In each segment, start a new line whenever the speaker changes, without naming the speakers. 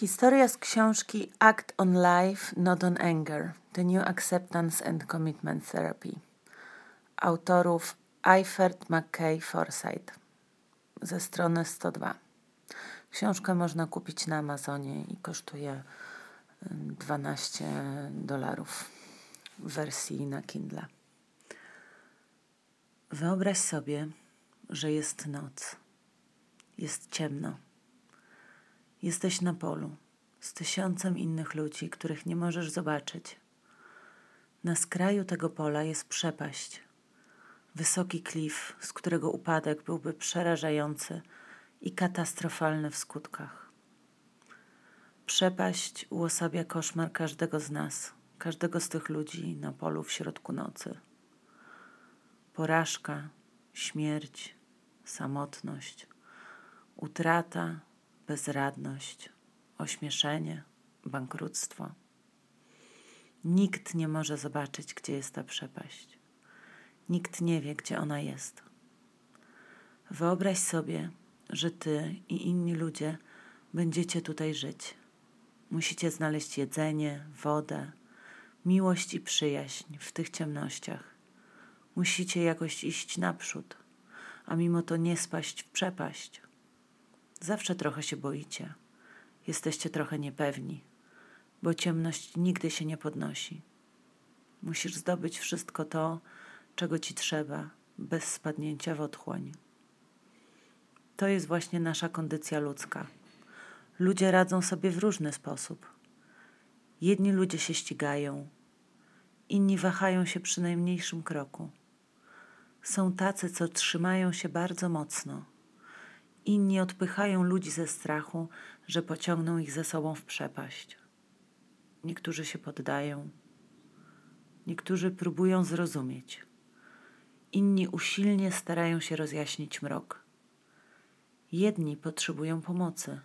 Historia z książki Act on Life, Not on Anger The New Acceptance and Commitment Therapy autorów Eifert McKay Forsyth ze strony 102. Książkę można kupić na Amazonie i kosztuje 12 dolarów w wersji na Kindle. Wyobraź sobie, że jest noc. Jest ciemno Jesteś na polu z tysiącem innych ludzi, których nie możesz zobaczyć. Na skraju tego pola jest przepaść, wysoki klif, z którego upadek byłby przerażający i katastrofalny w skutkach. Przepaść uosabia koszmar każdego z nas, każdego z tych ludzi na polu w środku nocy. Porażka, śmierć, samotność, utrata, bezradność, ośmieszenie, bankructwo. Nikt nie może zobaczyć, gdzie jest ta przepaść. Nikt nie wie, gdzie ona jest. Wyobraź sobie, że ty i inni ludzie będziecie tutaj żyć. Musicie znaleźć jedzenie, wodę, miłość i przyjaźń w tych ciemnościach. Musicie jakoś iść naprzód, a mimo to nie spaść w przepaść. Zawsze trochę się boicie. Jesteście trochę niepewni, bo ciemność nigdy się nie podnosi. Musisz zdobyć wszystko to, czego ci trzeba, bez spadnięcia w otchłań. To jest właśnie nasza kondycja ludzka. Ludzie radzą sobie w różny sposób. Jedni ludzie się ścigają, inni wahają się przy najmniejszym kroku. Są tacy, co trzymają się bardzo mocno Inni odpychają ludzi ze strachu, że pociągną ich ze sobą w przepaść. Niektórzy się poddają, niektórzy próbują zrozumieć, inni usilnie starają się rozjaśnić mrok. Jedni potrzebują pomocy,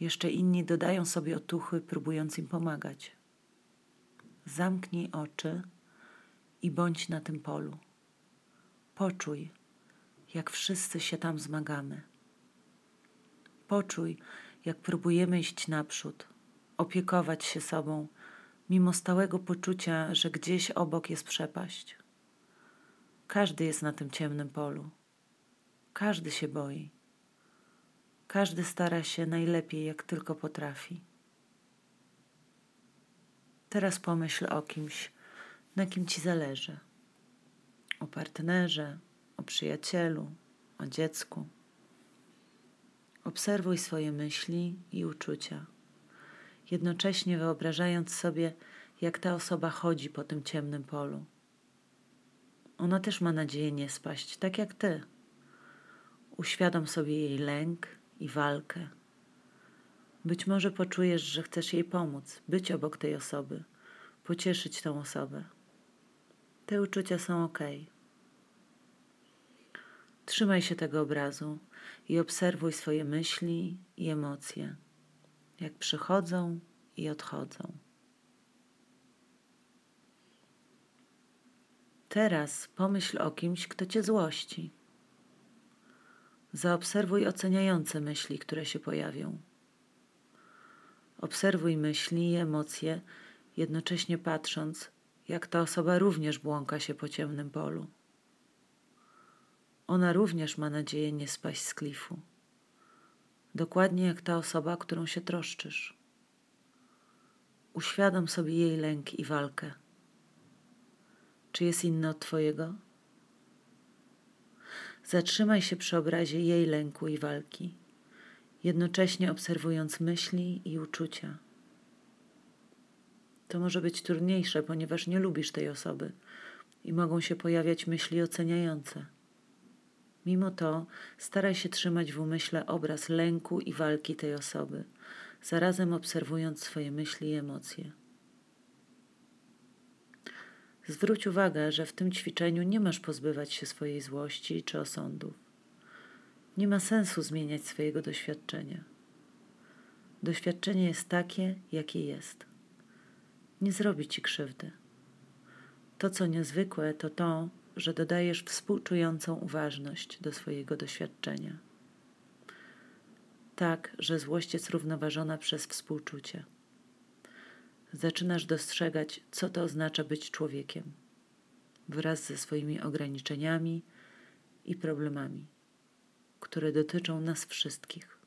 jeszcze inni dodają sobie otuchy, próbując im pomagać. Zamknij oczy i bądź na tym polu. Poczuj, jak wszyscy się tam zmagamy. Poczuj, jak próbujemy iść naprzód, opiekować się sobą, mimo stałego poczucia, że gdzieś obok jest przepaść. Każdy jest na tym ciemnym polu. Każdy się boi. Każdy stara się najlepiej, jak tylko potrafi. Teraz pomyśl o kimś, na kim ci zależy. O partnerze, o przyjacielu, o dziecku. Obserwuj swoje myśli i uczucia, jednocześnie wyobrażając sobie, jak ta osoba chodzi po tym ciemnym polu. Ona też ma nadzieję nie spaść, tak jak ty. Uświadom sobie jej lęk i walkę. Być może poczujesz, że chcesz jej pomóc, być obok tej osoby, pocieszyć tą osobę. Te uczucia są ok. Trzymaj się tego obrazu i obserwuj swoje myśli i emocje, jak przychodzą i odchodzą. Teraz pomyśl o kimś, kto cię złości. Zaobserwuj oceniające myśli, które się pojawią. Obserwuj myśli i emocje, jednocześnie patrząc, jak ta osoba również błąka się po ciemnym polu. Ona również ma nadzieję nie spaść z klifu. Dokładnie jak ta osoba, którą się troszczysz. Uświadom sobie jej lęk i walkę. Czy jest inny od Twojego? Zatrzymaj się przy obrazie jej lęku i walki, jednocześnie obserwując myśli i uczucia. To może być trudniejsze, ponieważ nie lubisz tej osoby i mogą się pojawiać myśli oceniające. Mimo to staraj się trzymać w umyśle obraz lęku i walki tej osoby, zarazem obserwując swoje myśli i emocje. Zwróć uwagę, że w tym ćwiczeniu nie masz pozbywać się swojej złości czy osądów. Nie ma sensu zmieniać swojego doświadczenia. Doświadczenie jest takie, jakie jest. Nie zrobi ci krzywdy. To, co niezwykłe, to to, że dodajesz współczującą uważność do swojego doświadczenia. tak, że złość jest równoważona przez współczucie. Zaczynasz dostrzegać, co to oznacza być człowiekiem, wraz ze swoimi ograniczeniami i problemami, które dotyczą nas wszystkich.